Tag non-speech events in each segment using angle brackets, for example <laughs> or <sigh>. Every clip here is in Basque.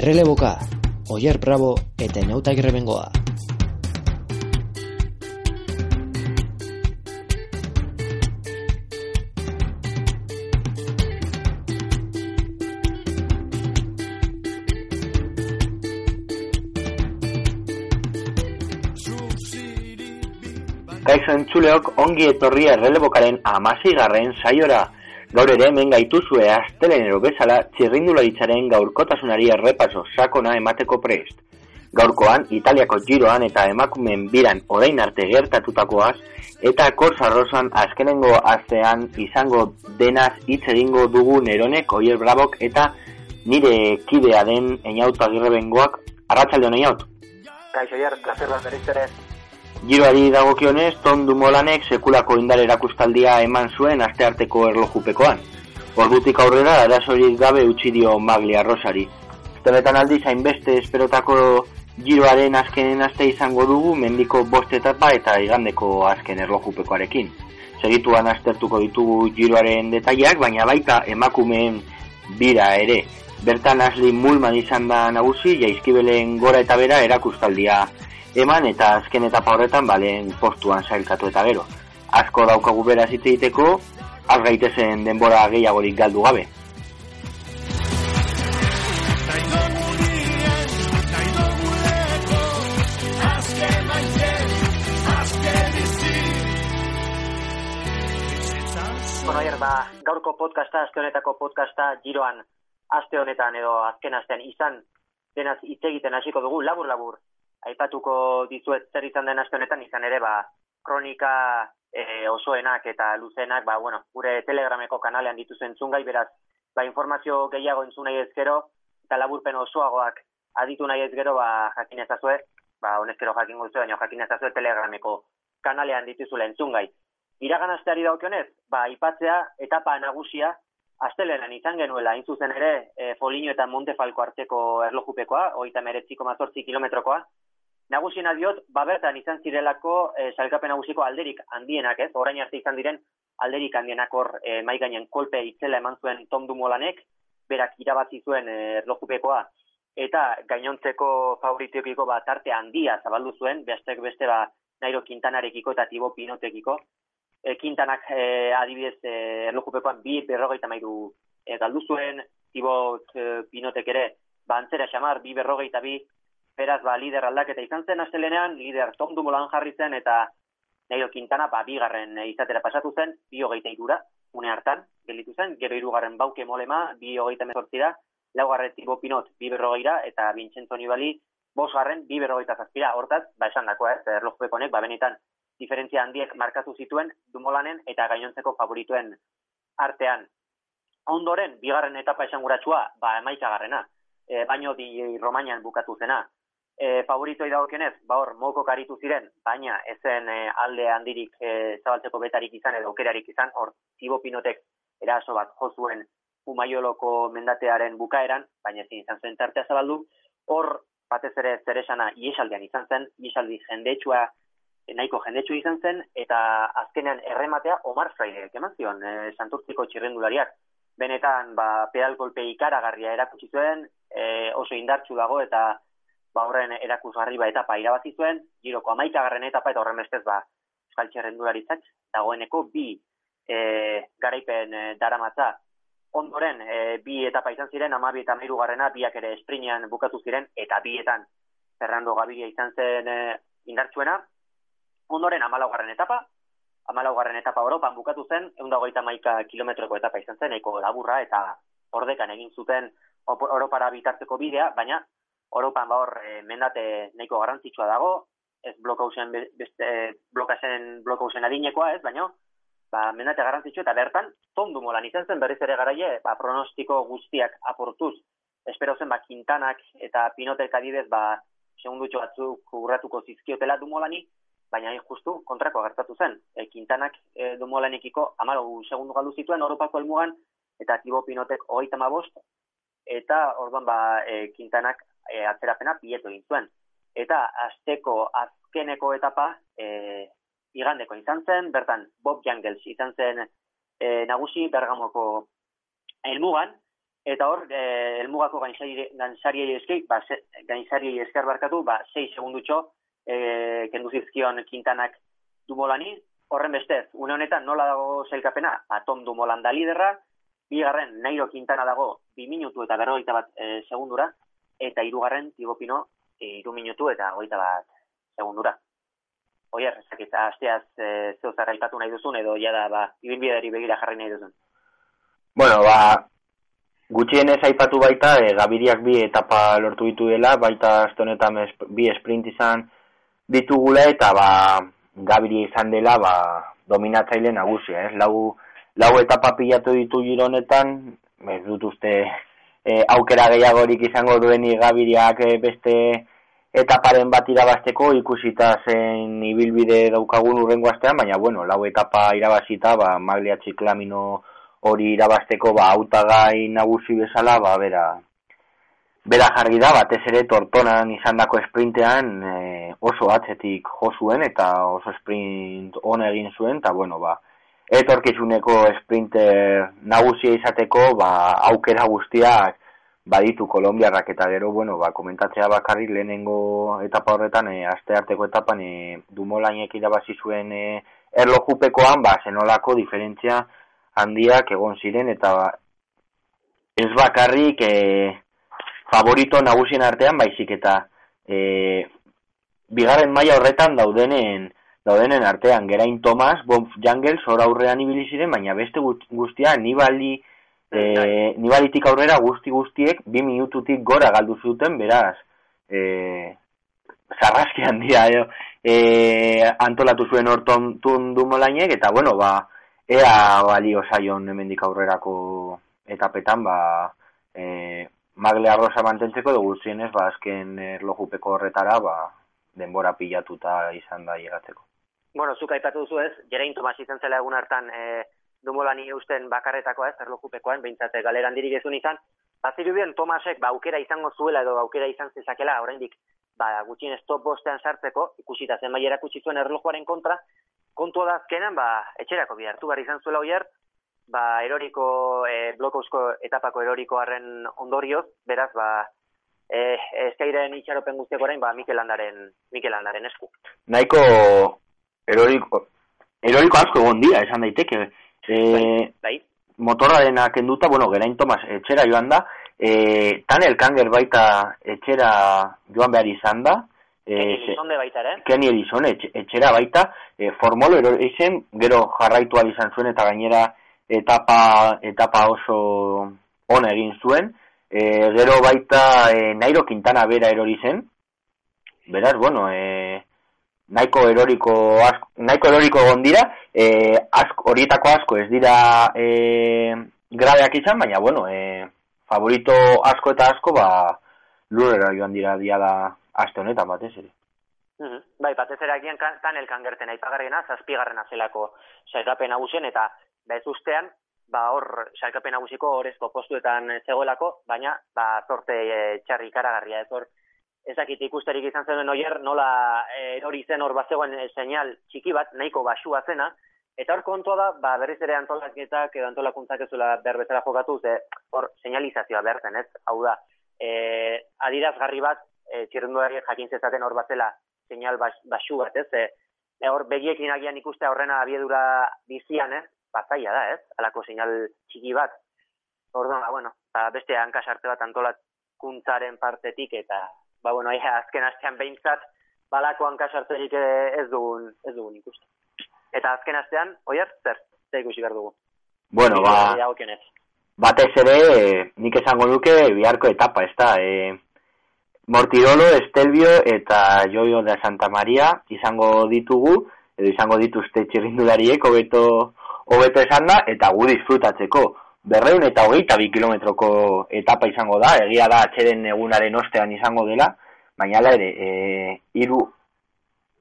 Erreleboka, Oier Bravo eta Neuta Grebengoa. Kaixo entzuleok ongi etorri errelebokaren amasigarren saiora. Gaur ere hemen gaituzue astelenero bezala txirrindularitzaren gaurkotasunari errepaso sakona emateko prest. Gaurkoan, Italiako giroan eta emakumen biran orain arte gertatutakoaz, eta korsarrosan azkenengo astean izango denaz hitz egingo dugu neronek, oier brabok, eta nire kidea den eniautu agirre bengoak, arratsalde hon eniautu. Kaixo jer, placer bat. Giroari dagokionez, Tom Dumolanek sekulako indar erakustaldia eman zuen astearteko erlojupekoan. Ordutik aurrera, arazorik gabe utzi dio Maglia Rosari. Teletan aldiz hainbeste esperotako giroaren azkenen aste izango dugu mendiko bost etapa eta igandeko azken erlojupekoarekin. Segituan aztertuko ditugu giroaren detaileak, baina baita emakumeen bira ere. Bertan Asli Mulman izan da nagusi, jaizkibelen gora eta bera erakustaldia eman eta azken etapa horretan balen postuan sailkatu eta gero. Asko daukagu beraz hitz egiteko, az denbora gehiagorik galdu gabe. Bueno, hier, ba, gaurko podcasta, aste honetako podcasta, giroan, aste honetan edo azken astean izan, denaz hitz egiten hasiko dugu, labur-labur, aipatuko dizuet zer izan den aste honetan, izan ere, ba, kronika e, osoenak eta luzenak, ba, bueno, gure telegrameko kanalean dituzen zungai, beraz, ba, informazio gehiago entzun nahi ezkero, eta laburpen osoagoak aditu nahi ezkero, ba, jakin ezazue, ba, honezkero jakin guztu, baina jakin ezazue telegrameko kanalean dituzula entzungai. Iragan asteari daukionez, ba, ipatzea etapa nagusia, astelenan izan genuela, hain zuzen ere, e, Foligno eta Montefalko arteko erlojupekoa, oita meretziko mazortzi kilometrokoa, Nagusiena diot, ba bertan izan zirelako e, salkapen nagusiko alderik handienak, ez? Orain arte izan diren alderik handienak hor e, mai gainen kolpe itzela eman zuen Tom Dumolanek, berak irabazi zuen e, erlojupekoa eta gainontzeko favoritiokiko ba tarte handia zabaldu zuen, bestek beste ba Nairo Quintanarekiko eta Tibo Pinotekiko. E, Quintanak e, adibidez e, erlojupekoan bi berrogeita mairu e, galdu zuen, Tibo e, Pinotek ere ba antzera xamar bi berrogeita bi beraz ba lider aldaketa izan zen astelenean, lider Tom Dumoulin jarri zen eta Nairo Quintana ba bigarren izatera pasatu zen, bi hogeita irura, une hartan, gelitu zen, gero irugarren bauke molema, bi hogeita mezortzira, laugarren Tibo Pinot, bi berrogeira, eta Vincenzo Nibali, bosgarren, bi berrogeita zazpira, hortaz, ba esan dako, ez, erlojupekonek, ba benetan, diferentzia handiek markatu zituen Dumolanen eta gainontzeko favorituen artean. Ondoren, bigarren etapa esanguratsua, ba emaitzagarrena, e, baino di Romanian bukatu zena, e, favoritoi dagokionez, ba hor, moko karitu ziren, baina ezen e, alde handirik e, zabaltzeko betarik izan edo aukerarik izan, hor, Tibo Pinotek eraso bat jozuen umaioloko mendatearen bukaeran, baina ezin izan zen tartea zabaldu, hor, batez ere zeresana iesaldean izan zen, iesaldi jendetsua, nahiko jendetsu izan zen, eta azkenean errematea Omar Fraide, eman zion, e, santurtziko txirrendulariak, benetan, ba, pedal ikaragarria erakutsi zuen, e, oso indartsu dago, eta ba horren erakusgarri ba etapa irabazi zuen, giroko 11garren etapa eta horren bestez ba Euskal Txerrendularitzak dagoeneko bi e, garaipen e, daramatza. Ondoren e, bi etapa izan ziren 12 eta 13 garrena biak ere esprinean bukatu ziren eta bietan Fernando Gaviria izan zen e, indartsuena. Ondoren 14garren etapa, 14garren etapa Europan bukatu zen 131 kilometroko etapa izan zen, nahiko laburra eta ordekan egin zuten Europara bitarteko bidea, baina Europan ba hor e, mendate nahiko garrantzitsua dago, ez blokausen beste blokasen blokausen adinekoa, ez, baino ba mendate garrantzitsua eta bertan tondu molan izan zen berriz ere garaie, ba pronostiko guztiak aportuz. Espero zen ba Quintanak eta Pinotek adibez ba segundutxo batzuk urratuko zizkiotela Dumolani, baina hain justu kontrako gertatu zen. E, Quintanak e, Dumolanekiko 14 segundu galdu zituen Europako helmugan eta Tibo Pinotek 35 eta orduan ba e, Quintanak e, atzerapena bieto egin zuen. Eta asteko azkeneko etapa e, igandeko izan zen, bertan Bob Jangles izan zen e, nagusi Bergamoko helmugan, Eta hor, e, elmugako gainzariei eski, ba, gainzariei esker barkatu, ba, 6 segundutxo e, kendu zizkion kintanak dumolani, horren bestez, une honetan nola dago zelkapena, atom dumolan da liderra, bigarren nairo kintana dago bi minutu eta berrogeita bat e, segundura, eta hirugarren tibopino e, iru minutu eta goita bat segundura. Oier, ezakit, asteaz e, zeu zarraipatu nahi duzun, edo jada, ba, ibinbidari begira jarri nahi duzun. Bueno, ba, gutxienez aipatu baita, e, gabiriak bi etapa lortu ditu dela, baita honetan bi sprint izan ditugula, eta ba, gabiri izan dela, ba, dominatzaile nagusia, ez? Lau, lau etapa pilatu ditu gironetan, ez dut uste e, aukera gehiagorik izango duen gabiriak e, beste etaparen bat irabazteko ikusita zen ibilbide daukagun urrengo astean, baina bueno, lau etapa irabazita, ba, maglia txiklamino hori irabazteko, ba, autagai nagusi bezala, ba, bera, bera jarri da, batez ere tortonan izandako sprintean e, oso atzetik jo zuen eta oso sprint on egin zuen, eta bueno, ba, etorkizuneko sprinter nagusia izateko, ba, aukera guztiak baditu Kolombiarrak. Eta gero, bueno, ba, komentatzea bakarri lehenengo etapa horretan, e, aste arteko etapan, e, dumolainek irabazi zuen e, erlojupekoan, ba, zenolako diferentzia handiak egon ziren, eta ba, ez bakarrik e, favorito nagusien artean, baizik eta e, bigarren maila horretan daudenen daudenen artean, gerain Tomas, Bonf Jangels, hor aurrean ibili ziren, baina beste guztia, nibali, e, nibalitik aurrera guzti guztiek bi minututik gora galdu zuten, beraz, e, zarraski handia, e, e, antolatu zuen horton tundu eta bueno, ba, ea bali osaion hemendik aurrerako etapetan, ba, e, magle arroza mantentzeko dugu zienez, ba, azken erlojupeko horretara, ba, denbora pilatuta izan da llegatzeko. Bueno, zuka aipatu duzu ez, Jerein Tomas izan zela egun hartan, e, dumolani eusten bakarretakoa ez, erlojupekoan, behintzate galeran dirigezun izan, baziru bien Tomasek ba, aukera izango zuela edo aukera izan zezakela, oraindik ba, gutxien stop bostean sartzeko, ikusita zen bai erakutsi zuen erlojuaren kontra, kontua da azkenan, ba, etxerako bihartu behar izan zuela oier, ba, eroriko, e, blokozko etapako erorikoaren ondorioz, beraz, ba, e, eskairen itxaropen guztiak orain, ba, Mikel Landaren, Mikel Landaren esku. Nahiko eroriko, eroriko asko egon dira, esan daiteke, E, bai. Motorrarena kenduta, bueno, gerain Tomas etxera joan da, e, tan elkanger baita etxera joan behar izan da, e, Kenny baita, eh? Kenny Elizon etxera baita, e, formolo ero izen, gero jarraitu izan zuen eta gainera etapa, etapa oso on egin zuen, e, gero baita e, Nairo Quintana bera erori zen, beraz, bueno, e, nahiko eroriko asko, nahiko eroriko egon dira, e, asko, horietako asko ez dira e, grabeak izan, baina bueno, e, favorito asko eta asko, ba, lurera joan dira dia da aste honetan batez ere. Mm Bai, batez ere agian kan elkan gerten aipagarriena, zazpigarren azelako saikapen nagusien eta bez ustean, ba hor saikapen nagusiko horrezko postuetan zegoelako, baina ba zorte e, txarri karagarria ez hor ezakit ikusterik izan zen oier, nola hori zen hor bazegoen e, seinal txiki bat, nahiko basua zena, eta hor kontua da, ba, berriz ere antolaketak edo antolakuntzak ez duela berbezera jokatu, ze hor seinalizazioa bertzen, ez? Hau da, e, adirazgarri bat, e, txirrenduari jakin zezaten hor batzela seinal bas, basu bat, ez? E, hor begiekin agian ikuste horrena abiedura bizian, ez? Bazaia da, ez? Alako seinal txiki bat. Orduan, ba, bueno, ba, beste hankasarte bat antolakuntzaren partetik eta ba, bueno, ia, azken astean behintzat, balako hankasartzerik ez dugun, ez dugun ikusten. Eta azken astean, oier, zer, zer ikusi behar dugu. Bueno, ba, batez ere, nik esango duke biharko etapa, ez da, e, Mortirolo, Estelbio eta Joio de Santa Maria izango ditugu, edo izango dituzte txirrindulariek, hobeto, hobeto esan da, eta gu disfrutatzeko berreun eta hogeita bi kilometroko etapa izango da, egia da atxeren egunaren ostean izango dela, baina ala ere, e, iru,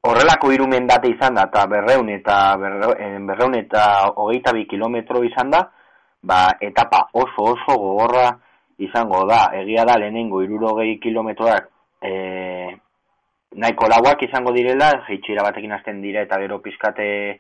horrelako iru mendate izan da, eta berreun eta, berreun eta hogeita bi kilometro izan da, ba, etapa oso oso gogorra izango da, egia da lehenengo irurogei kilometroak e, nahiko lauak izango direla, jeitxira batekin hasten dire eta gero pizkate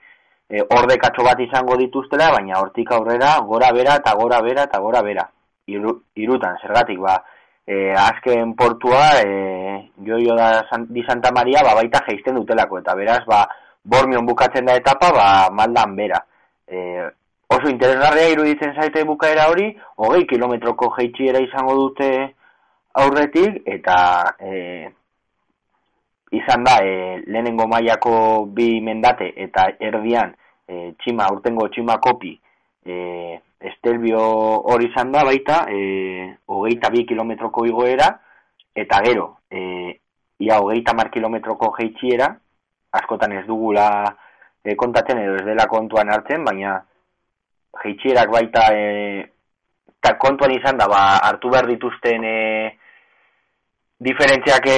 e, ordekatxo bat izango dituztela, baina hortik aurrera gora bera eta gora bera eta gora bera. iru, irutan, zergatik, ba, e, azken portua, e, joio da San, di Santa Maria, ba, baita geisten dutelako, eta beraz, ba, bormion bukatzen da etapa, ba, maldan bera. E, oso interesgarria iruditzen zaite bukaera hori, hogei kilometroko jeitxiera izango dute aurretik, eta e, izan da, e, lehenengo mailako bi mendate, eta erdian, e, txima, urtengo txima kopi, e, estelbio hori izan da baita, e, hogeita bi kilometroko igoera, eta gero, e, ia hogeita mar kilometroko jeitxiera, askotan ez dugula e, kontatzen edo ez dela kontuan hartzen, baina jeitxierak baita e, kontuan izan da, ba, hartu behar dituzten e, diferentziak e,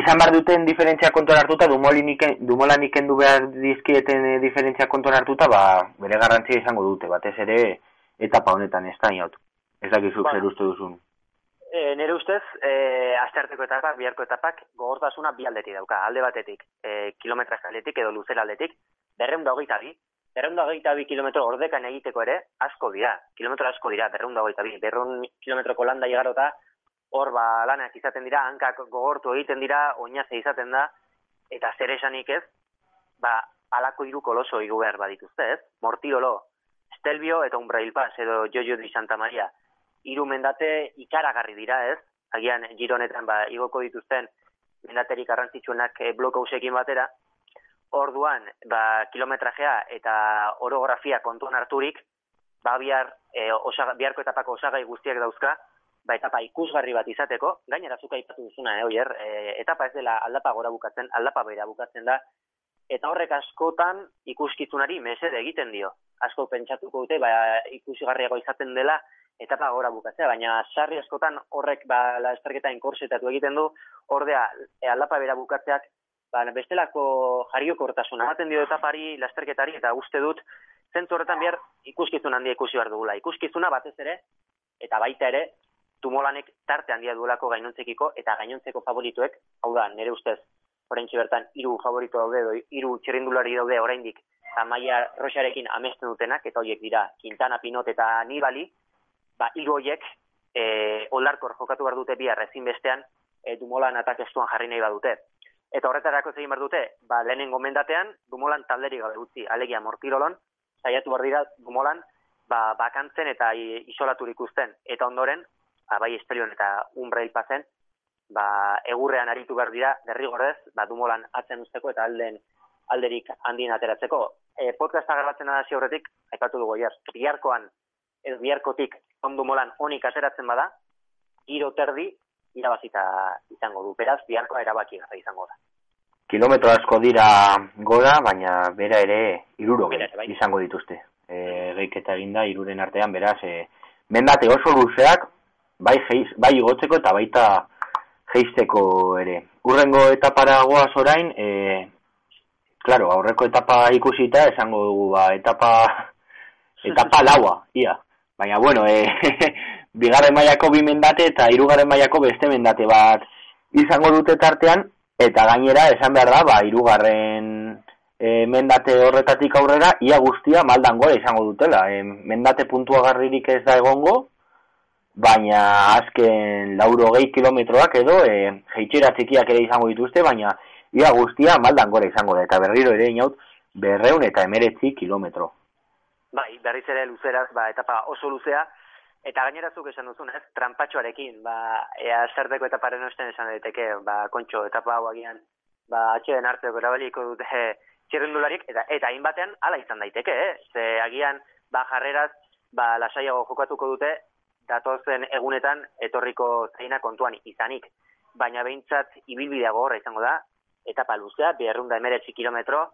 izan behar duten diferentzia kontuan hartuta, dumolan ikendu behar dizkieten e, diferentzia kontuan hartuta, ba, bere garrantzia izango dute, batez ere etapa honetan, ez da. Ez dakizuk zer uste duzun. E, nire ustez, e, astearteko etapa, biharko etapak, gogortasuna bi aldetik dauka, alde batetik, e, kilometraz aldetik edo luzera aldetik, berreunda hogeita bi, berreunda hogeita bi kilometro ordekan egiteko ere, asko dira, kilometro asko dira, berreunda hogeita bi, berreun kilometroko landa igarota, hor ba lanak izaten dira, hankak gogortu egiten dira, oinaze izaten da, eta zer esanik ez, ba, alako hiru koloso igu behar badituzte, ez? Mortiolo, Stelvio eta Umbrailpas edo Jojo di Santa Maria. Hiru mendate ikaragarri dira, ez? Agian gironetan ba igoko dituzten mendaterik garrantzitsuenak e, blokausekin batera. Orduan, ba, kilometrajea eta orografia kontuan harturik, ba, bihar, e, osaga, biharko etapako osagai guztiak dauzka, ba, etapa ikusgarri bat izateko, gainera zuka ipatu duzuna, eh, oier, e, etapa ez dela aldapa gora bukatzen, aldapa bera bukatzen da, eta horrek askotan ikuskizunari mesede egiten dio. Asko pentsatuko dute, ba, ikusigarriago izaten dela, etapa gora bukatzea, baina sarri askotan horrek ba, la esterketa inkorsetatu egiten du, ordea e, aldapa bera bukatzeak, ba, bestelako jarioko hortasuna, baten dio etapari, lasterketari, eta uste dut, zentzu horretan behar ikuskizun handia ikusi behar dugula. Ikuskizuna batez ere, eta baita ere, tumolanek tarte handia duelako gainontzekiko eta gainontzeko favorituek, hau da, nire ustez, oraintxe bertan hiru favorito daude, hiru txirrindulari daude oraindik Amaia Rosarekin amesten dutenak, eta horiek dira Quintana, Pinot eta Nibali, ba, hiru horiek e, olarkor jokatu behar dute bihar ezin bestean, e, Dumolan atakestuan jarri nahi badute. Eta horretarako zegin behar dute, ba, lehenen gomendatean, Dumolan talderi gabe utzi, alegia mortirolon, saiatu behar dira Dumolan, ba, bakantzen eta isolaturik ikusten. Eta ondoren, abai esterion eta umbrail pasen, ba, egurrean aritu behar dira, derrigorrez, ba, dumolan atzen usteko eta alden alderik handien ateratzeko. E, podcasta garbatzen da hasi horretik, aipatu dugu jar, biharkoan, ez biharkotik, ondu molan onik ateratzen bada, giro terdi, irabazita izango du, beraz, biharkoa erabaki gara izango da. Kilometro asko dira gora, baina bera ere iruro bai. izango dituzte. E, geiketa eginda, iruren artean, beraz, e, mendate oso luzeak, bai, heiz, bai igotzeko eta baita geisteko ere. Urrengo etapara goaz orain, e, claro, aurreko etapa ikusita, esango dugu, ba, etapa, <laughs> etapa laua, ia. Baina, bueno, e, <laughs> bigarren mailako bi mendate eta hirugarren mailako beste mendate bat izango dute tartean, eta gainera, esan behar da, ba, hirugarren e, mendate horretatik aurrera, ia guztia maldan gora izango dutela. E, mendate puntua garririk ez da egongo, baina azken lauro gehi kilometroak edo e, jeitxera txikiak ere izango dituzte, baina ia guztia maldan gora izango da, eta berriro ere inaut berreun eta emeretzi kilometro. Bai, berriz ere luzeraz, ba, etapa oso luzea, eta gainerazuk esan duzun, ez, trampatxoarekin, ba, ea zerteko etaparen osten esan daiteke, ba, kontxo, etapa hau agian, ba, atxeden hartzeko erabaliko dute txirrendularik, eta, eta hainbatean ala izan daiteke, eh? ze agian, ba, jarreraz, ba, lasaiago jokatuko dute, datozen egunetan etorriko zaina kontuan izanik. Baina behintzat ibilbidea gogorra izango da, etapa luzea, beharrunda emeretzi kilometro,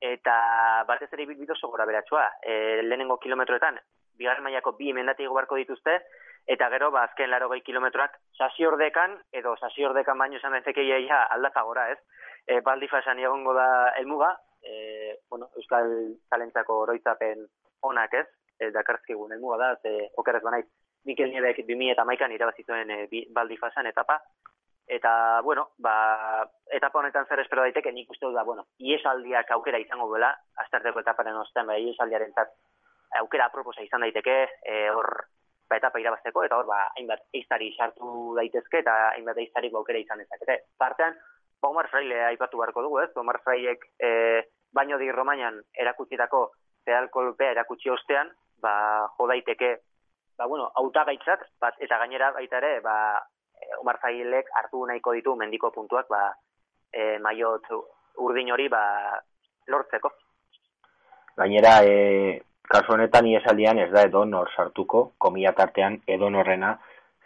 eta batez ere ibilbide oso gora beratsua. E, lehenengo kilometroetan, bigarren mailako bi emendati barko dituzte, eta gero, ba, azken laro gehi kilometroak, sasiordekan, edo sasiordekan baino esan daiteke ia aldapa gora, ez? E, baldi fasan egongo da elmuga, e, bueno, Euskal Talentzako oroitzapen onak, ez? E, dakarzkigun elmuga da, ze okeraz banaiz, Mikel Niebek 2000 eta maikan irabazituen e, baldi fasan etapa. Eta, bueno, ba, etapa honetan zer espero daiteke, nik uste da, bueno, iesaldiak aukera izango duela, astarteko etaparen ostean, ba, iesaldiaren zat, aukera aproposa izan daiteke, e, hor, ba, etapa irabazteko, eta hor, ba, hainbat eiztari sartu daitezke, eta hainbat eiztari baukera izan ezakete. Partean, ba, Omar Fraile aipatu beharko dugu, ez? Omar Frailek e, baino di Romanian erakutsitako pedal kolpea erakutsi ostean, ba, jo daiteke, ba, bueno, autagaitzat, bat, eta gainera baita ere, ba, Omar Frailek hartu nahiko ditu mendiko puntuak, ba, e, maiot urdin hori, ba, lortzeko. Gainera, e, kasu honetan iesaldian ez da edo nor sartuko, komila tartean edo norrena,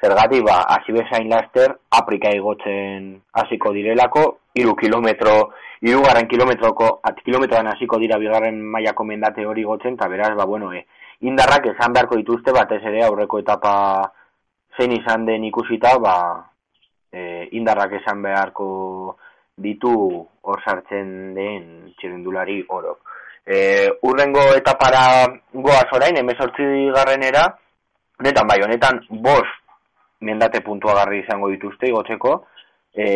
zergati ba, hasi laster, Afrika igotzen hasiko direlako, iru kilometro, iru garren kilometroko, at kilometroan hasiko dira bigarren mailako mendate hori gotzen, eta beraz, ba, bueno, e, indarrak esan beharko dituzte, batez ere aurreko etapa zein izan den ikusita, ba, e, indarrak esan beharko ditu hor sartzen den txirindulari orok e, urrengo etapara goaz orain, emezortzi garrenera, netan bai, honetan bos mendate puntuagarri izango dituzte igotzeko, e,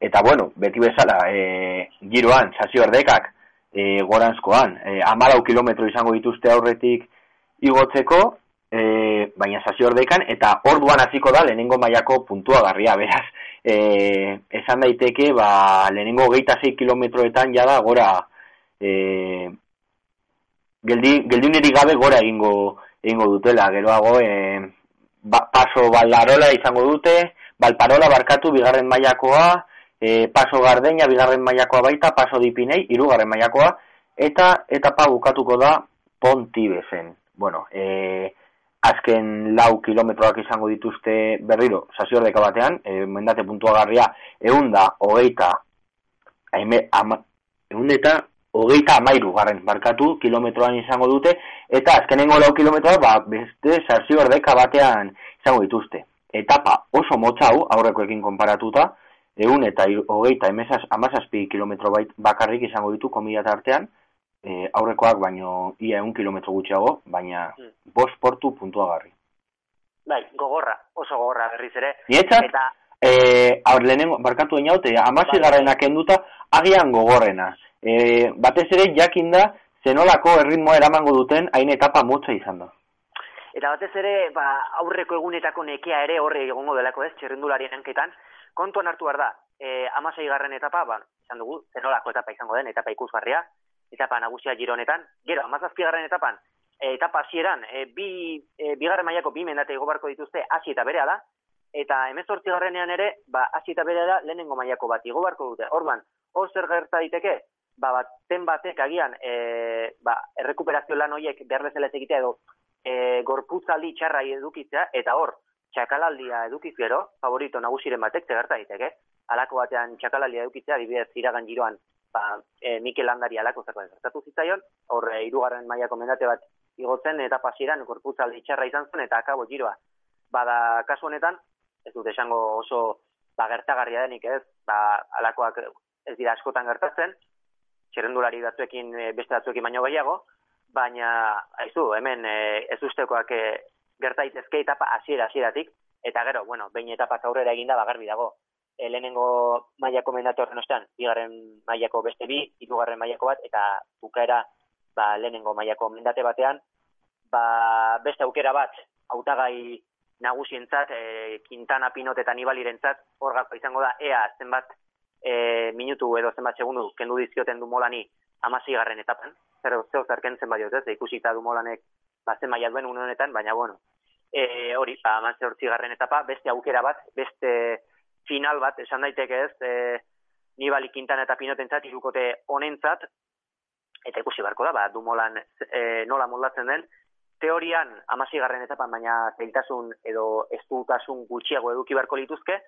eta bueno, beti bezala, e, giroan, sasio erdekak, e, goranzkoan, e, amalau kilometro izango dituzte aurretik igotzeko, e, baina sasio erdekan, eta orduan hasiko da lehenengo mailako puntuagarria, beraz, <laughs> e, esan daiteke, ba, lehenengo geita 6 kilometroetan jada gora e, geldi, geldineri gabe gora egingo egingo dutela, geroago e, ba, paso baldarola izango dute, balparola barkatu bigarren mailakoa, e, paso gardeina bigarren mailakoa baita, paso dipinei, irugarren mailakoa, eta etapa bukatuko da ponti bezen. Bueno, e, azken lau kilometroak izango dituzte berriro, sasiordeka batean, e, mendate puntuagarria, eunda, hogeita, eunda hogeita amairu garren barkatu, kilometroan izango dute, eta azkenengo lau kilometroa, ba, beste erdeka batean izango dituzte. Etapa oso motzau, aurrekoekin konparatuta, egun eta hogeita amazazpi kilometro bait bakarrik izango ditu komila artean, e, aurrekoak baino ia egun kilometro gutxiago, baina hmm. bos portu puntuagarri. Bai, gogorra, oso gogorra berriz ere. Nietzat, eta... e, aur lehenengo, barkatu enaute, amazi bai. enduta, agian gogorrena e, batez ere jakin da zenolako erritmoa eramango duten hain etapa motza izan da. Eta batez ere, ba, aurreko egunetako nekea ere horre egongo delako ez, txerrendularien enketan, kontuan hartu behar da, e, amasei garren etapa, ba, izan dugu, zenolako etapa izango den, etapa ikusgarria, etapa nagusia gironetan, gero, amazazpi garren etapan, e, etapa hasieran, e, bi, e, bigarren mailako bi mendate igobarko dituzte, hasi eta berea da, eta emezortzi garrenean ere, ba, hasi eta berea da, lehenengo mailako bat igobarko dute, orban, hor zer gerta diteke, ba, baten batek agian e, ba, errekuperazio lan horiek behar bezala egitea edo e, gorputzaldi txarra edukitzea, eta hor, txakalaldia edukiz gero, favorito nagusiren batek, zegerta diteke, alako batean txakalaldia edukitzea, dibidez iragan giroan, ba, e, Mikel Landari alako zerbait gertatu zitzaion, hor, e, irugarren mailako mendate bat igotzen, eta pasieran gorputzaldi txarra izan zen, eta akabo giroa. Bada, kasu honetan, ez dut esango oso ba, gertagarria denik ez, ba, alakoak ez dira askotan gertatzen, txerrendulari batzuekin e, beste batzuekin baino gehiago, baina aizu, hemen e, ez ustekoak e, gertaitezke etapa hasiera hasieratik eta gero, bueno, behin etapa aurrera eginda bagarbi dago. E, lehenengo mailako mendatu horren ostean, bigarren mailako beste bi, hirugarren mailako bat eta bukaera ba, lehenengo mailako mendate batean, ba, beste aukera bat hautagai nagusientzat, e, Quintana Pinot eta Nibalirentzat, hor izango da ea zenbat e, minutu edo zenbat segundu kendu dizkioten du molani amasi garren etapan, zer zeu zer kentzen badiot ez, ikusita du molanek bazen maia duen honetan, baina bueno, e, hori, ba, amasi garren etapa, beste aukera bat, beste final bat, esan daiteke ez, e, nibali kintan eta pinotentzat, irukote honentzat, eta ikusi barko da, ba, du molan e, nola moldatzen den, teorian amasi garren etapan, baina zeiltasun edo estutasun gutxiago eduki barko lituzke,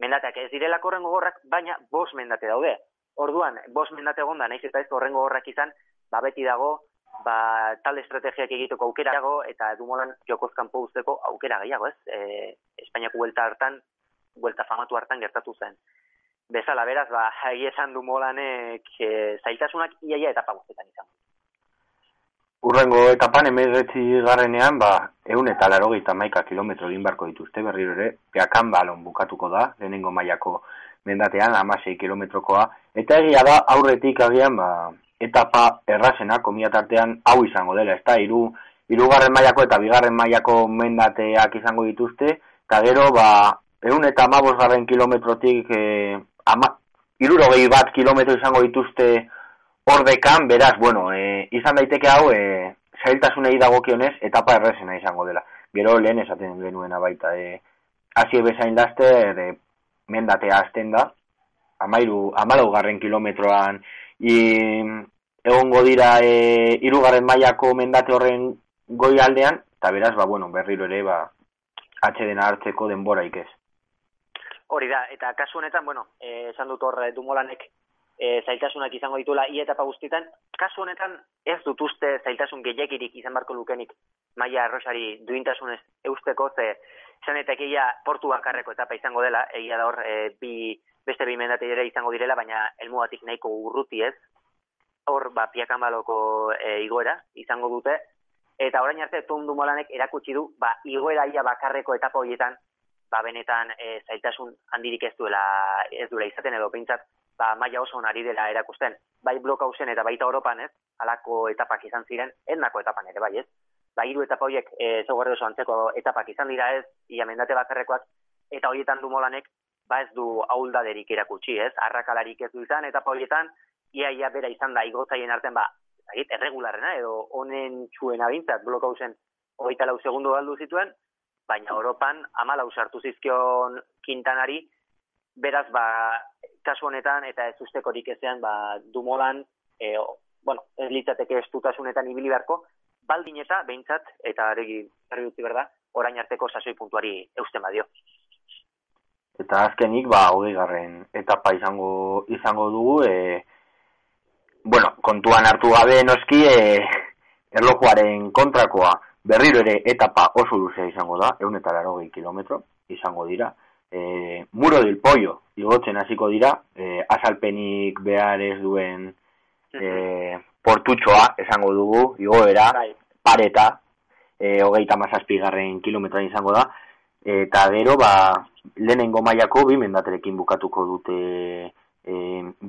mendateak ez direla horrengo gorrak, baina bos mendate daude. Orduan, bos mendate gonda, naiz eta ez horrengo gorrak izan, ba beti dago, ba talde estrategiak egiteko aukera dago, eta dumolan jokozkan usteko aukera gehiago, ez? E, Espainiako huelta hartan, huelta famatu hartan gertatu zen. Bezala, beraz, ba, hagi esan dumolanek e, zailtasunak iaia eta paguzetan izan. Urrengo etapan emeretzi garrenean, ba, egun eta laro maika kilometro egin barko dituzte berriro ere, peakan balon bukatuko da, lehenengo mailako mendatean, amasei kilometrokoa, eta egia da, aurretik agian, ba, etapa errazena, komiatartean, hau izango dela, ez da, iru, irugarren mailako eta bigarren mailako mendateak izango dituzte, eta gero, ba, egun eta amabos garren kilometrotik, e, ama, irurogei bat kilometro izango dituzte ordekan, beraz, bueno, e, izan daiteke hau, e, zailtasunei dagokionez, etapa errezena izango dela. Gero lehen esaten genuena baita, e, hasi bezain laster, e, mendatea azten da, amairu, amalau garren kilometroan, i, egongo dira e, irugarren mailako mendate horren goi aldean, eta beraz, ba, bueno, berriro ere, ba, atxedena hartzeko denbora ikez. Hori da, eta kasu honetan, bueno, eh, esan dut hor dumolanek e, zailtasunak izango ditula i etapa guztietan, kasu honetan ez dut uste zailtasun gehiagirik izan barko lukenik maia arrosari duintasunez eusteko, ze zanetak egia portu bakarreko etapa izango dela, egia da hor e, bi, beste bi mendate ere izango direla, baina elmugatik nahiko urruti ez, hor ba, piakamaloko e, igoera izango dute, eta orain arte tundu molanek erakutsi du, ba, igoera ia bakarreko etapa horietan, ba, benetan e, zailtasun handirik ez duela, ez duela izaten edo pintzat, ba, maia oso onari dela erakusten. Bai blokausen eta baita Europan ez, alako etapak izan ziren, endako etapan ere bai ez. Ba, hiru etapa horiek e, zegoerre oso antzeko etapak izan dira ez, ia mendate bakarrekoak, eta horietan du molanek, ba ez du auldaderik erakutsi ez, arrakalarik ez du izan, etapa horietan, ia ia bera izan da igotzaien artean, ba, erregularrena, edo honen txuen abintzat blokausen hogeita lau segundu galdu zituen, baina Europan amalau sartu zizkion kintanari, beraz, ba, kasu honetan eta ez ustekorik ezean ba Dumolan e, bueno, ez litzateke estutasunetan ibili beharko. Baldin eta beintzat eta argi berri utzi berda orain arteko sasoi puntuari eusten badio. Eta azkenik ba 20garren etapa izango izango dugu e, bueno, kontuan hartu gabe noski e, erlojuaren kontrakoa berriro ere etapa oso luzea izango da, 180 km izango dira e, muro del pollo igotzen hasiko dira, e, azalpenik behar ez duen e, portutxoa esango dugu, igoera, bai. pareta, e, hogeita mazazpigarren kilometra izango da, eta gero, ba, lehenengo mailako bi mendaterekin bukatuko dute e,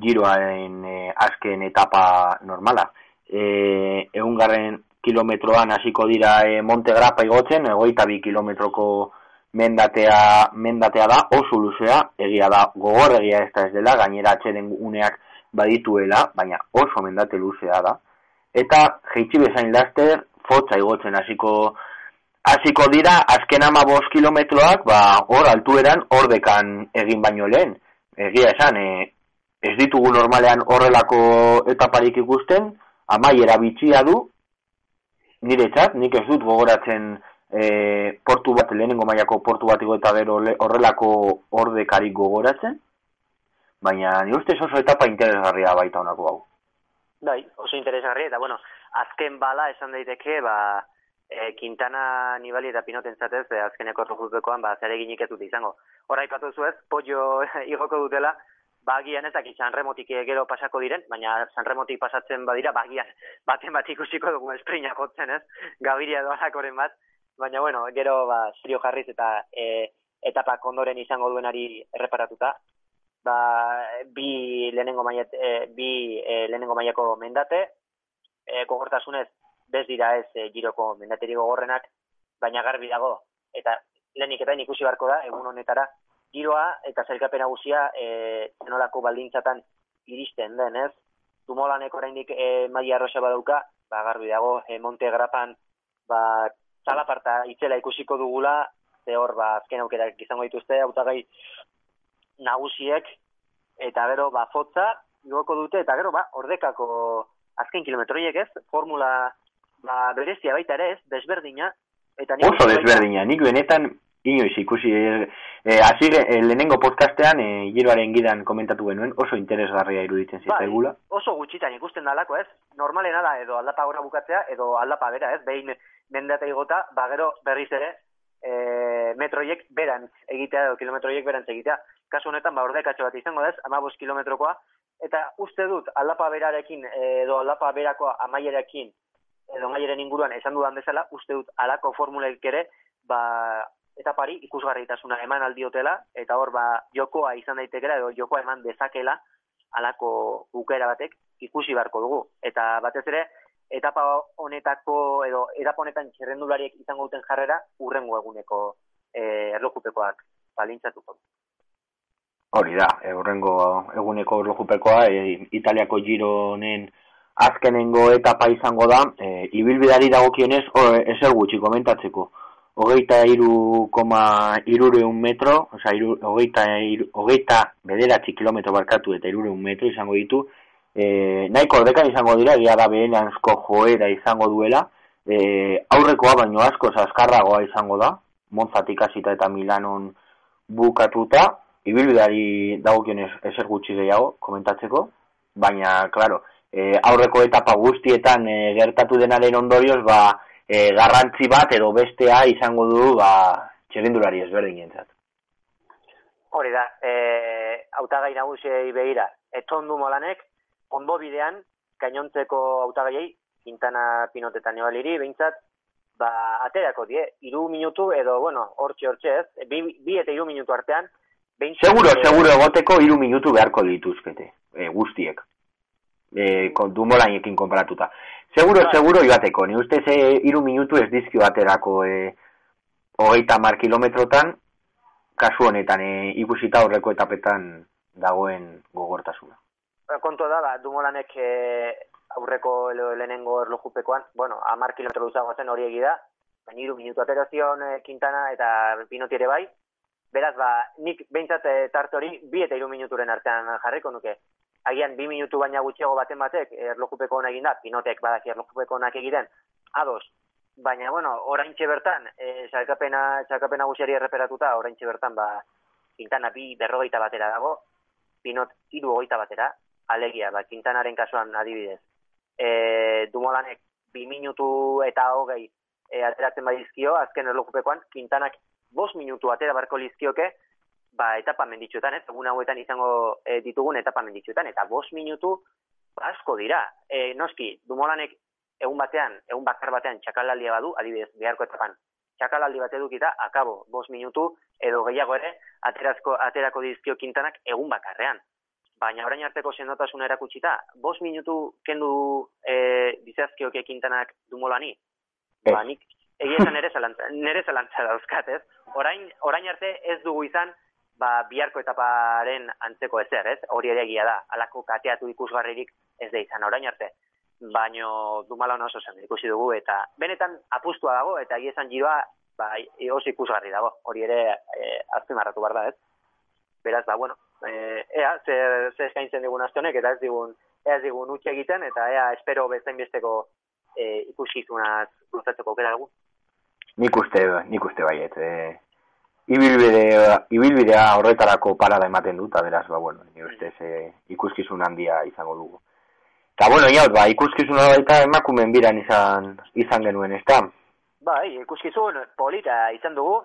giroaren e, azken etapa normala. E, egun garren kilometroan hasiko dira e, Montegrapa igotzen, egoita bi kilometroko mendatea, mendatea da, oso luzea, egia da, gogor egia ez da ez dela, gainera atxeden uneak badituela, baina oso mendate luzea da. Eta, jeitsi bezain laster, fotza igotzen hasiko hasiko dira, azken ama bost kilometroak, ba, hor altueran, hor dekan egin baino lehen. Egia esan, e, ez ditugu normalean horrelako etaparik ikusten, amaiera bitxia du, nire txat, nik ez dut gogoratzen e, portu bat, lehenengo mailako portu bat eta gero horrelako ordekari gogoratzen, baina ni ustez oso etapa interesgarria baita honako hau. Bai, oso interesgarria, eta bueno, azken bala esan daiteke, ba, e, Quintana, Nibali eta Pinoten zatez, e, azkeneko errojupekoan, ba, zer eginik ez dut izango. Hora ipatu zuez, pollo <laughs> igoko dutela, bagian ez dakit sanremotik gero pasako diren, baina sanremotik pasatzen badira, bagian baten bat ikusiko dugu esprinak hotzen ez, gabiria doalakoren bat, baina bueno, gero ba serio jarriz eta e, etapa kondoren izango duenari erreparatuta. Ba, bi lehenengo maiet, e, bi e, lehenengo mailako mendate, e, gogortasunez bez dira ez e, giroko mendateri gogorrenak, baina garbi dago. Eta lehenik eta ikusi beharko da egun honetara giroa eta zailkapen nagusia e, zenolako baldintzatan iristen den, ez? Dumolaneko oraindik e, maila arrosa badauka, ba garbi dago e, Monte Grapan ba zalaparta itzela ikusiko dugula, ze hor, ba, azken aukerak izango dituzte, hautagai nagusiek, eta gero, ba, fotza, igoko dute, eta gero, ba, ordekako azken kilometroiek ez, formula, ba, berezia baita ere ez, desberdina, eta nik... Oso desberdina, nik benetan, inoiz ikusi, e, azire, e, lehenengo podcastean, e, giroaren gidan komentatu genuen, oso interesgarria iruditzen zitzaigula. Bai, oso gutxitan ikusten dalako ez, normalena da, edo aldapa gora bukatzea, edo aldapa bera ez, behin mendata igota, ba gero berriz ere e, metroiek berantz egitea edo kilometroiek berantz egitea. Kasu honetan ba ordekatxo bat izango dez, 15 kilometrokoa eta uste dut aldapa berarekin edo aldapa berako amaierekin edo amaieren inguruan esan dudan bezala, uste dut alako formulek ere ba etapari ikusgarritasuna eman aldiotela eta hor ba jokoa izan daitekela edo jokoa eman dezakela alako bukera batek ikusi beharko dugu. Eta batez ere, etapa honetako edo etapa honetan txerrendulariek izango duten jarrera urrengo eguneko e, erlojupekoak balintzatuko. Hori da, urrengo eguneko erlojupekoa, e, Italiako gironen azkenengo etapa izango da, e, ibilbidari dagokionez, eser gutxi komentatzeko. Hogeita iru koma irureun metro, oza, iru, hogeita, iru, hogeita bederatzi kilometro barkatu eta irureun metro izango ditu, e, nahiko ordekan izango dira, egia da behen ansko joera izango duela, e, aurrekoa baino asko zaskarragoa izango da, Monzatik hasita eta Milanon bukatuta, ibilbidari dagokionez eser gutxi gehiago komentatzeko, baina, claro, e, aurreko etapa guztietan e, gertatu denaren ondorioz, ba, e, garrantzi bat edo bestea izango du ba, txerindulari ezberdin. Hori da, e, autagai nagusiei behira, etondu molanek, ondo bidean, gainontzeko autagaiei, Quintana Pinotetan ebaliri, behintzat, ba, aterako die, iru minutu edo, bueno, hortxe hortxe ez, bi, bi eta iru minutu artean, behintzat... Seguro, e, seguro egoteko iru minutu beharko dituzkete, e, guztiek e, dumolainekin konparatuta. Seguro, ba. seguro joateko, ni uste ze iru minutu ez dizki baterako e, hogeita mar kilometrotan, kasu honetan e, ikusita horreko etapetan dagoen gogortasuna. Ba, kontu da, ba, dumolanek e, aurreko lehenengo erlojupekoan, bueno, amar kilometro duzago zen hori egida, baina iru minutu aterazion e, Quintana eta Pinoti ere bai, beraz, ba, nik behintzat e, tarte hori bi eta iru minuturen artean jarriko nuke agian bi minutu baina gutxiago baten batek erlojupeko hona egin da, pinotek badaki erlojupeko honak egiten, ados, baina, bueno, orain bertan, e, salkapena, salkapena gutxiari erreperatuta, orain bertan, ba, kintana bi berrogeita batera dago, pinot iru hogeita batera, alegia, ba, kintanaren kasuan adibidez. E, dumolanek, bi minutu eta hogei e, ateratzen badizkio, azken erlojupekoan, kintanak bos minutu atera barko lizkioke, ba, etapa menditxuetan, ez, egun hauetan izango e, ditugun etapa menditxuetan, eta bos minutu asko dira. E, noski, dumolanek egun batean, egun bakar batean txakalaldia badu, adibidez, beharko etapan, txakalaldi bat edukita, akabo, bos minutu, edo gehiago ere, aterazko, aterako dizkio kintanak egun bakarrean. Baina orain arteko sendotasun erakutsita, bos minutu kendu e, dizazkioke kintanak dumolani, ba, nik egia nere zalantza, nere zalantza dauzkat, ez? Orain, orain arte ez dugu izan ba, biharko etaparen antzeko ezer, ez? Hori ere egia da, alako kateatu ikusgarririk ez da izan orain arte. Baino dumala oso zen ikusi dugu eta benetan apustua dago eta egia esan giroa ba, oso ikusgarri dago. Hori ere e, azpimarratu behar da, ez? Beraz, ba, bueno, e, ea, zer, zer eskaintzen digun aztonek eta ez digun, ez digun utxe egiten eta ea, espero bezain besteko e, ikusizunaz gustatzeko kera dugu. Nik uste, nik uste baiet, eh, ibilbidea, ibilbidea horretarako parada ematen dut, beraz, ba, bueno, ni ustez e, ikuskizun handia izango dugu. Eta, bueno, ja, ba, ikuskizun baita emakumen biran izan, izan genuen, ez da? Bai, ikuskizun polita izan dugu,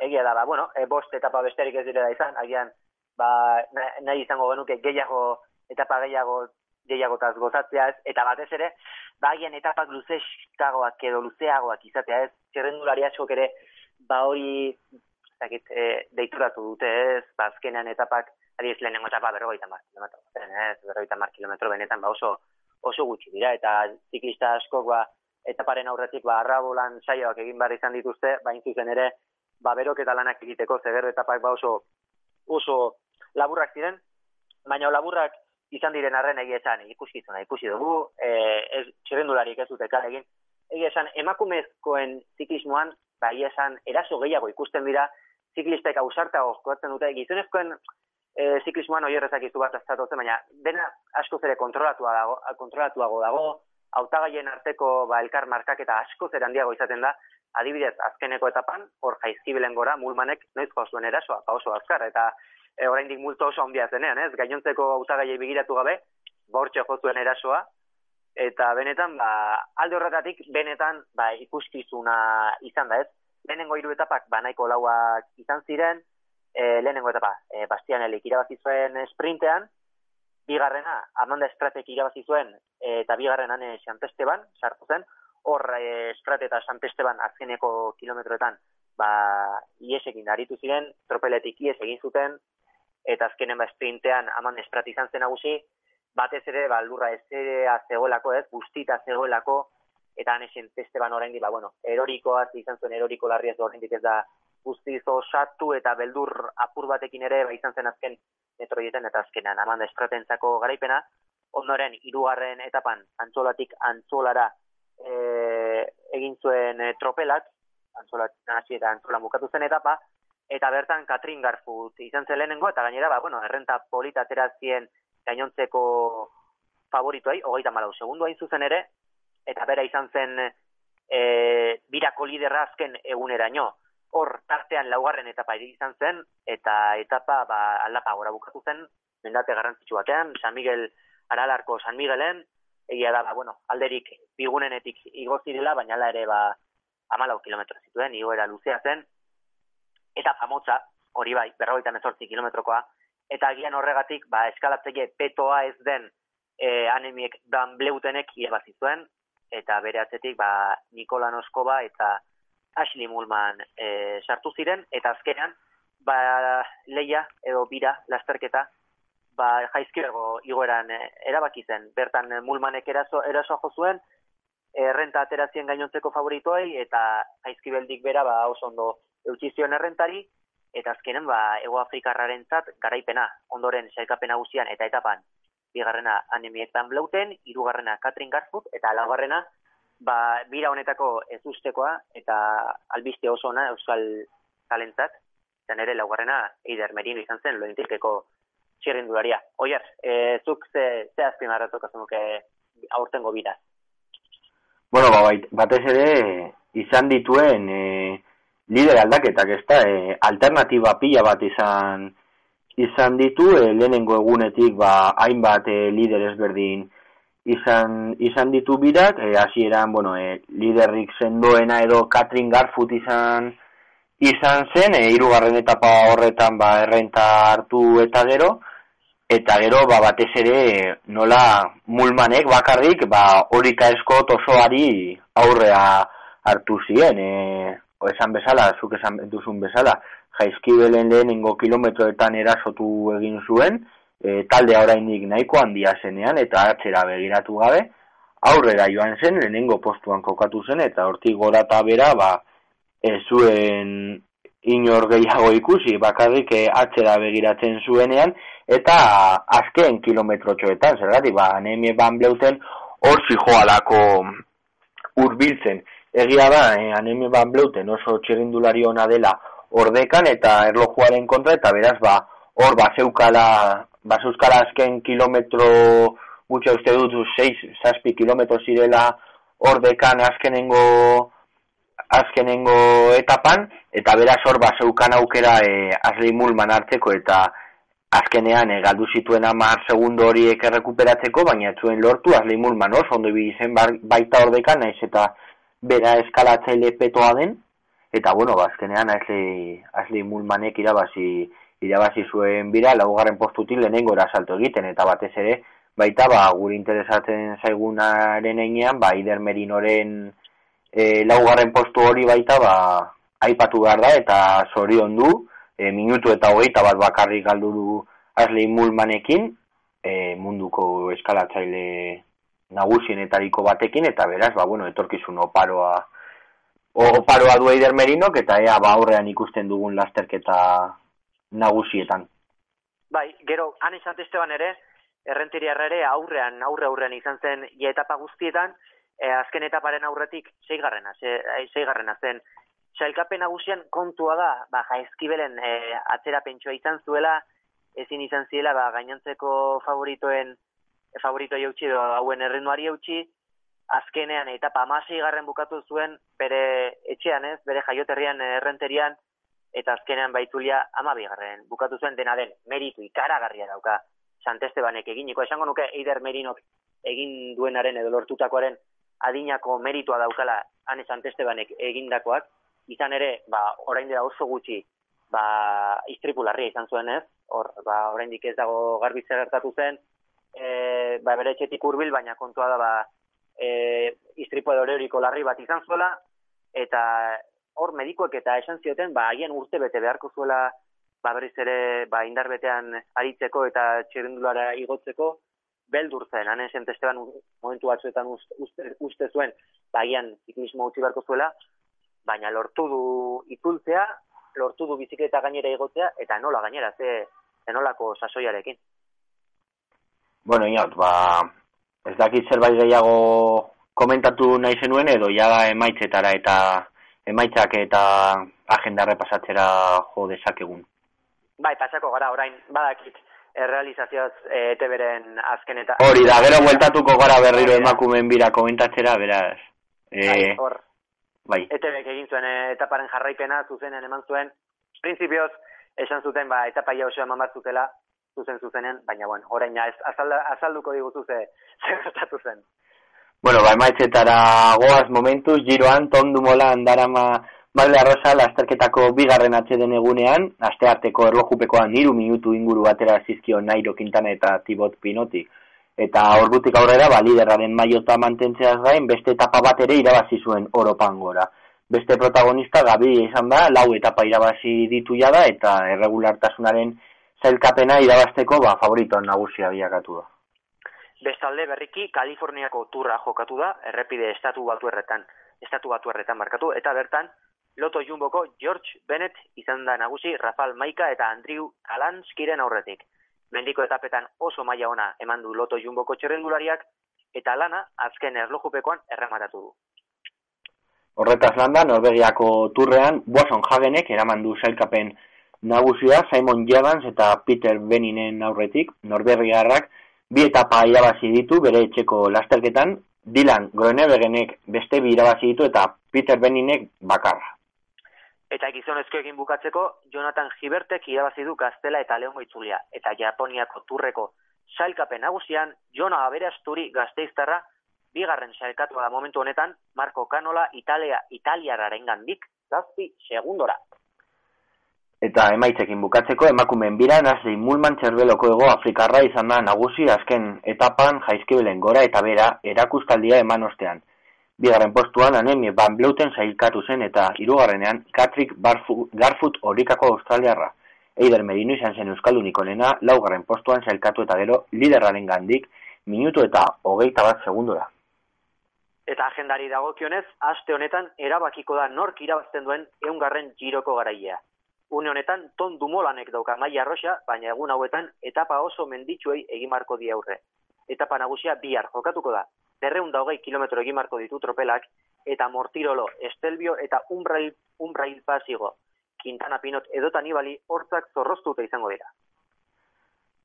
egia da, ba, bueno, e, bost etapa besterik ez direla izan, agian, ba, nahi izango genuke gehiago, etapa gehiago, gehiago taz gozatzea ez, eta batez ere, ba, agian etapak luzeskagoak edo luzeagoak izatea ez, txerrendulari askok ere, ba, hori zakit, e, deituratu dute ez, ba, azkenean etapak, adiz lehenengo etapa berrogeita mar kilometro, ez, berrogeita mar kilometro benetan, ba, oso, oso gutxi dira, eta ziklista askok, ba, etaparen aurretik, ba, arrabolan saioak egin behar izan dituzte, ba, zuzen ere, ba, berok eta lanak egiteko, zeger etapak, ba, oso, oso laburrak ziren, baina laburrak izan diren arren egia esan, ikuskizuna, ikusi dugu, e, ez, txerendularik ez dute egin, egia esan, emakumezkoen ziklismoan, ba, egia esan, eraso gehiago ikusten dira, ziklistek ausarta oskoatzen dute, gizonezkoen e, ziklismoan oi errezak izu bat aztatotzen, baina dena asko zere kontrolatua dago, kontrolatuago dago, hautagaien arteko ba, elkar markak eta asko zer handiago izaten da, adibidez, azkeneko etapan, hor jaizkibilen gora, mulmanek noiz zuen erasoa, pa ba, oso azkar, eta e, oraindik multo oso handia zenean, ez? Gainontzeko hautagaiei begiratu gabe, bortxe ba, jozuen erasoa, eta benetan, ba, alde horretatik, benetan, ba, ikuskizuna izan da, ez? Lehenengo hiru etapak banaiko lauak izan ziren, e, lehenengo etapa e, Bastian Elik irabazi zuen sprintean, bigarrena Amanda Estratek irabazi zuen e, eta bigarrena ne Santesteban sartu zen. Hor e, Estrat eta Santesteban azkeneko kilometroetan ba iesekin aritu ziren, tropeletik ies egin zuten eta azkenen ba sprintean Amanda Estrat izan zen nagusi batez ere, ba, lurra ezerea zegoelako, ez, guztita zegoelako, eta anesen Esteban orain ba, bueno, erorikoa, izan zuen eroriko larri ez orain ez da guztiz osatu eta beldur apur batekin ere, ba, izan zen azken metroietan eta azkenan, amanda estratentzako garaipena, ondoren, irugarren etapan, antzolatik antzolara e, egin zuen e, tropelak, antzolat nasi eta antzola bukatu zen etapa, eta bertan Katrin Garfut izan zen lehenengo, eta gainera, ba, bueno, errenta polita zien gainontzeko favorituai, hogeita malau segundu hain zuzen ere, eta bera izan zen e, birako liderra azken eguneraino. Hor, tartean laugarren etapa izan zen, eta etapa ba, aldapa gora bukatu zen, mendate garrantzitsu batean, San Miguel Aralarko San Miguelen, egia da, ba, bueno, alderik bigunenetik igozi dela, baina ala ere ba, amalau kilometro zituen, igoera luzea zen, eta famotza, hori bai, berrogeita mezortzi kilometrokoa, eta agian horregatik, ba, eskalatzeie petoa ez den e, anemiek dan bleutenek zuen, eta bere atzetik ba, Nikola Noskova eta Ashley Mulman e, sartu ziren, eta azkenean ba, leia edo bira lasterketa ba, jaizkibego igoeran e, erabaki zen. Bertan Mulmanek eraso, eraso jo zuen, errenta aterazien gainontzeko favoritoei, eta jaizkibeldik bera ba, oso ondo eutxizion errentari, eta azkenen ba, Ego Afrikarraren zat, garaipena, ondoren saikapena guzian eta etapan bigarrena anemietan blauten, irugarrena Katrin Garfut, eta laugarrena, ba, bira honetako ez ustekoa, eta albiste oso ona euskal talentzat, eta nire laugarrena Eider Merino izan zen, lointikeko txirrindularia. Oier, e, zuk ze, ze azpin arratok azunuke aurtengo bira? Bueno, ba, batez ere, izan dituen e, lider aldaketak, ez da, e, alternatiba pila bat izan izan ditu e, lehenengo egunetik ba hainbat e, lider ezberdin izan izan ditu birak. E, hasieran bueno e, liderrik sendoena edo Katrin Garfut izan izan zen e, hirugarren etapa horretan ba errenta hartu eta gero. Eta gero ba batez ere nola mulmanek bakarrik ba horika eskot osoari aurrea hartu zien e, o esan bezala zuk esan duzun bezala jaizkibelen lehenengo kilometroetan erasotu egin zuen, e, taldea oraindik nahiko handia zenean eta atzera begiratu gabe, aurrera joan zen, lehenengo postuan kokatu zen, eta hortik gora eta bera, ba, ez zuen inor gehiago ikusi, bakarrik e, atzera begiratzen zuenean, eta azken kilometrotxoetan, zergatik, ba, anemie ban bleuten, hor zijoalako urbiltzen. Egia da, e, anemie ban bleuten oso txerindulari ona dela, ordekan eta erlojuaren kontra eta beraz ba hor ba zeukala ba zeukala azken kilometro gutxa uste dut 6 7 kilometro zirela ordekan azkenengo azkenengo etapan eta beraz hor ba zeukan aukera e, Asli Mulman hartzeko eta azkenean e, galdu zituen 10 segundo horiek errekuperatzeko baina zuen lortu Asli Mulman oso ondo izen baita ordekan naiz eta bera eskalatzaile petoa den eta bueno, ba, Ashley, Ashley Mulmanek irabazi, irabazi zuen bira, laugarren postutik lehenengo salto egiten, eta batez ere, baita, ba, guri interesatzen zaigunaren einean, ba, Ider Merinoren e, laugarren postu hori baita, ba, aipatu behar da, eta zorion du, e, minutu eta hogeita bat bakarrik galdu du Ashley Mulmanekin, e, munduko eskalatzaile nagusienetariko batekin, eta beraz, ba, bueno, etorkizun oparoa, oparoa du Eider Merinok eta ea ba aurrean ikusten dugun lasterketa nagusietan. Bai, gero, han esan Esteban ere, errenteriarra ere aurrean, aurre aurrean izan zen ja etapa guztietan, e, azken etaparen aurretik seigarrena, seigarrena zen. Sailkapen nagusian kontua da, ba, jaizkibelen e, atzera pentsua izan zuela, ezin izan ziela, ba, gainontzeko favoritoen, favorito jautsi edo hauen errenduari jautsi, azkenean eta pamasei garren bukatu zuen bere etxean ez, bere jaioterrian eh, errenterian, eta azkenean baitulia amabi garren bukatu zuen dena den meritu ikaragarria dauka Santestebanek eginiko. Esango nuke Eider Merinok egin duenaren edo lortutakoaren adinako meritua daukala hane Santestebanek egindakoak, izan ere, ba, orain dira oso gutxi, ba, istripularria izan zuen ez, hor, ba, orain ez dago garbitze gertatu zen, e, ba, bere etxetik urbil, baina kontua da, ba, e, istripo edo larri bat izan zuela, eta hor medikoek eta esan zioten, ba, haien urte bete beharko zuela, ba, berriz ere, ba, indarbetean aritzeko eta txerindulara igotzeko, beldur zen, hanen zen testeban momentu batzuetan uste, uste zuen, bagian ziklismo utzi beharko zuela, baina lortu du itzultzea, lortu du bizikleta gainera igotzea, eta nola gainera, ze, zenolako sasoiarekin. Bueno, inaut, ba, ez dakit zerbait gehiago komentatu nahi zenuen, edo ja emaitzetara eta emaitzak eta agenda repasatzera jo dezakegun. Bai, pasako gara, orain, badakit, errealizazioz e, beren azken eta... Hori da, gero bueltatuko gara berriro emakumen bira komentatzera, beraz. E, bai, hor, bai. ETB egin zuen e, etaparen jarraipena, zuzenen eman zuen, prinsipioz, esan zuten, ba, etapa ia osoa eman bat zutela, zuzen zuzenen, baina, bueno, orain, ez, azalduko digutu ze, ze zen. Bueno, ba, emaitzetara goaz momentu, giroan, tondu mola, andarama, Malde arroza, lasterketako bigarren atxeden egunean, aste arteko erlojupekoan iru minutu inguru batera zizkio Nairo Quintana eta Tibot Pinoti. Eta ordutik aurrera, ba, liderraren maiota mantentzeaz gain, beste etapa bat ere irabazi zuen oropangora. Beste protagonista, Gabi izan da, lau etapa irabazi ditu da, eta erregulartasunaren zailkapena irabazteko, ba, favoritoan nagusia biakatu da. Bestalde berriki, Kaliforniako turra jokatu da, errepide estatu batu erretan, estatu batu markatu, eta bertan, Loto Jumboko George Bennett izan da nagusi Rafael Maika eta Andrew Alanskiren aurretik. Mendiko etapetan oso maila ona eman du Loto Jumboko txerrendulariak eta lana azken erlojupekoan errematatu du. Horretaz landa, Norvegiako turrean, Boson Hagenek eraman du zailkapen nagusia Simon Jevans eta Peter Beninen aurretik, Norvegiarrak bi etapa irabazi ditu bere etxeko lasterketan, Dylan Groenebegenek beste bi irabazi ditu eta Peter Beninek bakarra. Eta gizonezko egin bukatzeko, Jonathan Gibertek irabazi du gaztela eta leongo itzulia. Eta Japoniako turreko sailkapen nagusian, Jona Aberasturi gazteiztarra, bigarren sailkatua da momentu honetan, Marco Canola Italia, Italiararen gandik, zazpi segundora. Eta emaitzekin bukatzeko, emakumen bira, nazri mulman txerbeloko ego Afrikarra izan da nagusi azken etapan jaizkibelen gora eta bera erakustaldia eman ostean. Bigarren postuan Anemie Van Bleuten sailkatu zen eta hirugarrenean Patrick Garfoot horikako australiarra. Eider Merino izan zen Euskaldunik onena, laugarren postuan sailkatu eta gero liderraren gandik minutu eta hogeita bat segundora. Eta agendari dagokionez, aste honetan erabakiko da nork irabazten duen eungarren giroko garaia. Une honetan, ton dumolanek dauka maia arroxa, baina egun hauetan etapa oso menditsuei egimarko di aurre. Etapa nagusia bihar jokatuko da, berreun daugei kilometro egin marko ditu tropelak, eta mortirolo, estelbio eta umbrail, umbrail pasigo. Quintana Pinot edotan ibali hortzak zorroztuta izango dira.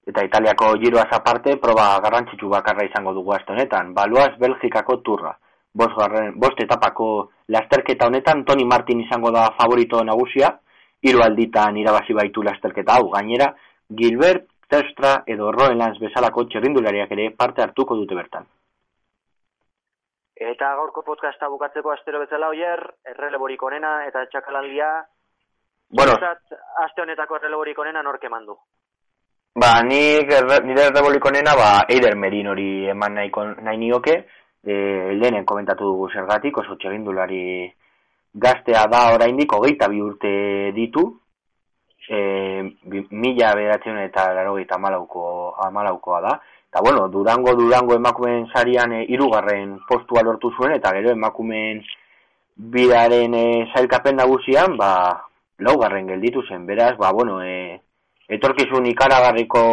Eta Italiako giroaz aparte, proba garrantzitsu bakarra izango dugu azte honetan. Baluaz Belgikako turra. Bost, garren, bost etapako lasterketa honetan, Toni Martin izango da favorito nagusia, hiru alditan irabazi baitu lasterketa hau. Gainera, Gilbert, Terstra edo Roelands bezalako txerrindulariak ere parte hartuko dute bertan. Eta gaurko podcasta bukatzeko astero bezala oier, erreleborik onena eta txakalaldia. Bueno. aste honetako erreleborik onena norke mandu. Ba, nik nire erreleborik onena, ba, Eider Merin hori eman nahi, nahi nioke. E, lehenen komentatu dugu zergatik, oso txegindulari gaztea da oraindik hogeita bi urte ditu. E, mila beratzen eta laro amalauko, amalaukoa da. Eta bueno, Durango Durango emakumeen sarian e, irugarren postua lortu zuen eta gero emakumeen bidaren e, sailkapen nagusian, ba, laugarren gelditu zen. Beraz, ba, bueno, e, etorkizun ikaragarriko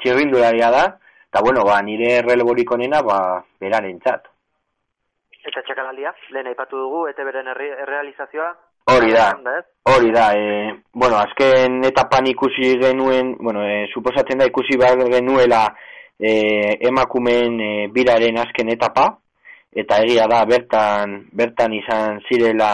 txirrindularia da, eta bueno, ba, nire releborik onena, ba, beraren txat. Eta txekalaldia, lehen aipatu dugu, eta beren errealizazioa, Hori da, hori da, e, bueno, azken etapan ikusi genuen, bueno, e, suposatzen da ikusi behar genuela e, emakumen e, biraren azken etapa, eta egia da bertan, bertan izan zirela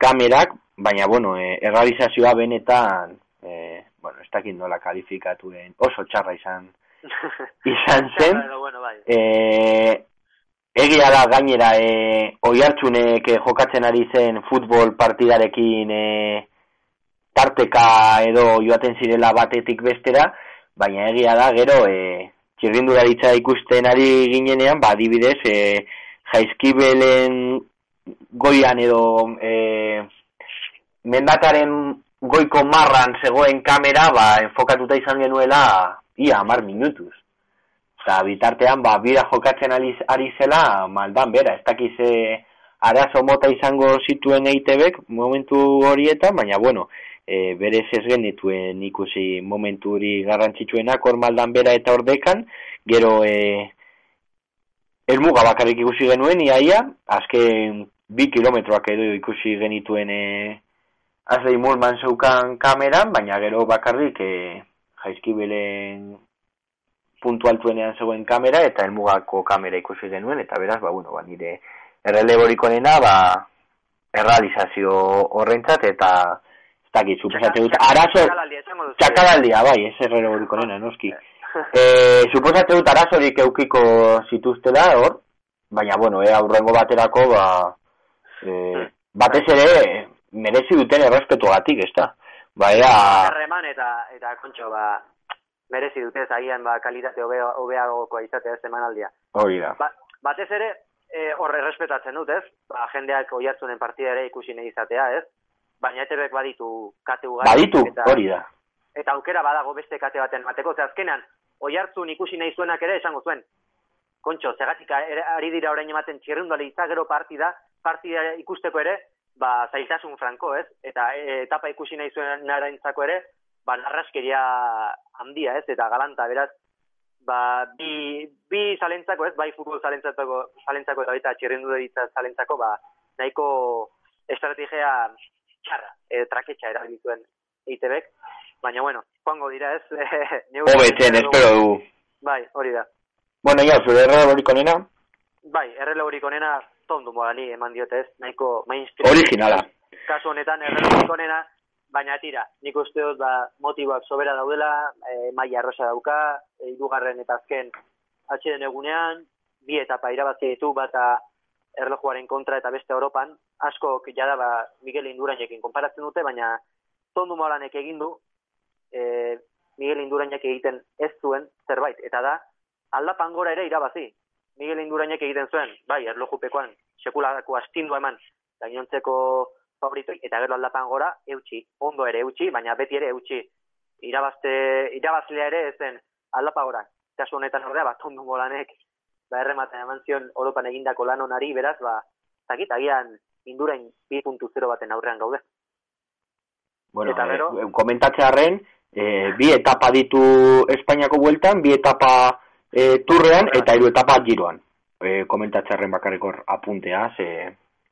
kamerak, baina, bueno, e, errealizazioa benetan, e, bueno, ez dakit nola kalifikatuen, oso txarra izan, <laughs> izan zen, bai. e, egia da gainera, e, oi hartzunek jokatzen ari zen futbol partidarekin e, tarteka edo joaten zirela batetik bestera, baina egia da, gero, e, txirrindularitza ikusten ari ginenean, ba, dibidez, e, jaizkibelen goian edo e, mendataren goiko marran zegoen kamera, ba, enfokatuta izan genuela ia amar minutuz. Eta bitartean, ba, bira jokatzen ari, ari zela, maldan bera, ez dakiz e, arazo mota izango zituen EITBek momentu horietan, baina bueno, e, berez ez genituen ikusi momentu hori garrantzitsuenak hor maldan bera eta ordekan, gero e, elmuga bakarrik ikusi genuen iaia, azken bi kilometroak edo ikusi genituen e, azlei mulman zeukan kameran, baina gero bakarrik e, jaizkibelen puntu altuenean zegoen kamera eta elmugako kamera ikusi genuen, eta beraz, ba, bueno, ba, nire erreleborik onena, ba, errealizazio horrentzat, eta ez dakit, suposate dut, arazo, txakalaldia, bai, ez erreleborik onena, noski. <laughs> E, suposate dut, arazorik eukiko zituztela, hor, baina, bueno, e, aurrengo baterako, ba, e, batez ere, merezi duten errespetu gatik, ez da? Ba, ea... Erreman eta, eta kontxo, ba, merezi dute zaian ba, kalitate hobeagokoa izatea semanaldia. Hori da. Ba, batez ere, e, horre respetatzen dut, ez? Ba, jendeak oiatzen partida ere ikusi nahi izatea, ez? Baina etebek baditu kate ugari. Baditu, hori da. Eta aukera badago beste kate baten bateko, ze azkenan, oiartzun ikusi nahi zuenak ere esango zuen. Kontxo, zegatik ari dira orain ematen txirrundale izagero partida, partida ikusteko ere, ba, zailtasun franko, ez? Eta e, etapa ikusi nahi zuen naraintzako ere, ba, narraskeria handia, ez, eta galanta, beraz, ba, bi, bi zalentzako, ez, bai futbol zalentzako, zalentzako eta baita txirrendu ditza zalentzako, ba, nahiko estrategia txarra, e, traketxa erabilituen EITBek, baina, bueno, joango dira, ez, <laughs> Hobetzen, espero du. Bai, hori da. Bueno, ja, zure erre horik onena? Bai, erre horik onena, tondu modani eman diotez, nahiko mainstream. Originala. Kasu honetan, erre horik onena, baina tira, nik uste dut ba, motiboak sobera daudela, e, maia arrosa dauka, e, irugarren eta azken atxeden egunean, bi etapa irabazi ditu bata erlojuaren kontra eta beste Europan, asko jada ba, Miguel Indurainekin konparatzen dute, baina tondu molanek egin du, e, Miguel Indurainek egiten ez zuen zerbait, eta da, aldapan gora ere irabazi. Miguel Indurainek egiten zuen, bai, erlojupekoan, sekulako astindu eman, gainontzeko favoritoi, eta gero aldapan gora, eutxi, ondo ere eutxi, baina beti ere eutxi, irabazte, irabazlea ere ezen aldapa gora. Kasu honetan ordea, bat ondo golanek, ba, errematen eman zion Europan egindako lan onari, beraz, ba, zakit, agian indurain 2.0 baten aurrean gaude. Bueno, eta gero, e, komentatzearen, e, bi etapa ditu Espainiako bueltan, bi etapa e, turrean, eta hiru etapa giroan. E, komentatzearen bakarrekor apuntea, ze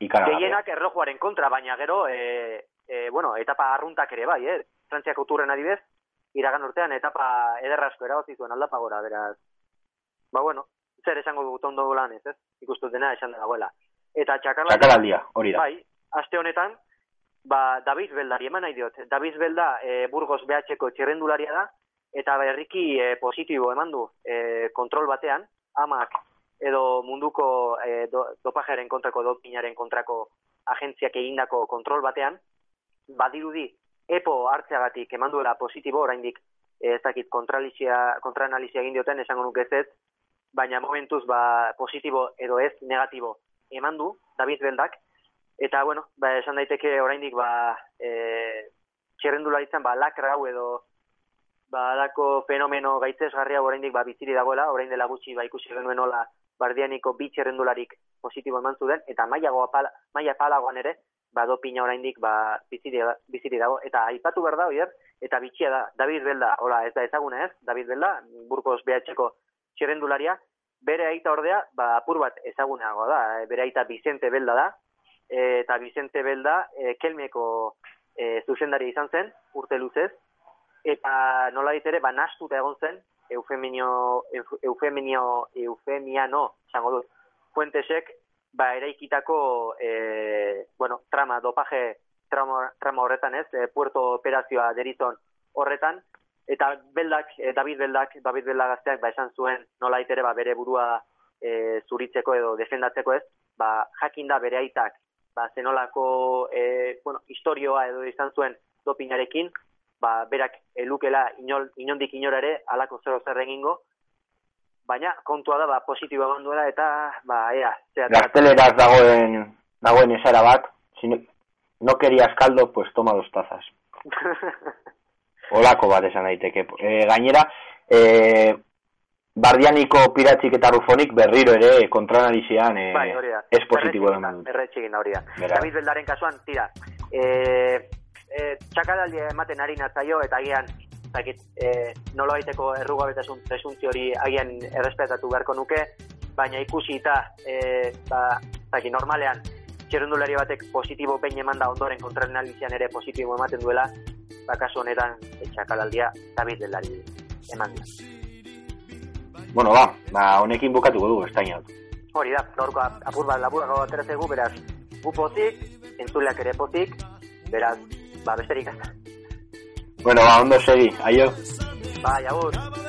Gehienak erlojuaren kontra, baina gero, e, e, bueno, etapa arruntak ere bai, eh? Frantziako turren adibez, iragan urtean etapa ederrasko erabazi zuen aldapa gora, beraz. Ba, bueno, zer esango dugu tondo lan ez, ez? Ikustu dena esan dagoela. Eta txakalaldia, hori da. Bai, aste honetan, ba, David Beldari eman nahi diot. David Belda e, Burgos BH-ko txirrendularia da, eta berriki e, positibo eman du e, kontrol batean, amak edo munduko e, do, dopajaren kontrako dopinaren kontrako agentziak egindako kontrol batean, badirudi EPO hartzeagatik eman duela positibo oraindik ez dakit kontraanalizia egin dioten esango nuke ez baina momentuz ba, positibo edo ez negatibo eman du David Beldak, eta bueno, ba, esan daiteke oraindik ba, e, txerrendularitzen ba, lakra hau edo ba, dako fenomeno gaitzesgarria oraindik ba, biziri dagoela, orain dela gutxi ba, ikusi genuen hola bardianiko bitxerrendularik positibo eman zuden, eta maiago apala, maia palagoan ere, ba, dopina oraindik ba, biziri, biziri dago. Eta aipatu behar da, oier, eta bitxia da, David Belda, hola, ez da ezaguna ez, David Belda, burkos BH-ko txerrendularia, bere aita ordea, ba, apur bat ezagunago da, e, bere aita Vicente Belda da, eta Vicente Belda, e, kelmeko e, zuzendari izan zen, urte luzez, eta nola ditere, ba, nastuta egon zen, eufeminio, eufeminio, eufemiano, zango dut, fuentesek, ba, eraikitako, e, bueno, trama, dopaje, trama, trama horretan ez, e, puerto operazioa deriton horretan, eta beldak, e, David beldak, David beldak gazteak, ba, esan zuen, nola itere, ba, bere burua e, zuritzeko edo defendatzeko ez, ba, jakin da bere aitak, ba, zenolako, e, bueno, historioa edo izan zuen dopinarekin, ba, berak elukela inol, inondik inorare alako zero zer egingo, baina kontua da ba, positibo egon duela eta ba, ea. Gazteleraz dagoen, dagoen esara bat, si no, no querías caldo, pues toma dos tazas. <laughs> Olako bat esan daiteke. E, gainera, e, Bardianiko piratzik eta rufonik berriro ere kontranalizian e, bai, hori da. ez positibo eman. Erretxegin hori da. David Beldaren kasuan, tira, e, e, txakaraldi ematen ari natzaio, eta agian, zakit, e, nolo baiteko errugabetasun presuntzi hori agian errespetatu beharko nuke, baina ikusi eta, e, ba, zakit, normalean, txerrendulari batek positibo behin eman da ondoren kontranalizian ere positibo ematen duela, ba, kasu honetan, e, txakalaldia David Beldari eman da. Bueno, ba, ba, honekin bukatuko dugu, ez Hori da, gaurko ap- apur bat labur gau atera zaigu, beraz, gu pozik, entzuleak ere pozik, beraz, ba, besterik ez. Bueno, ba, ondo segi, aio. Bai, agur.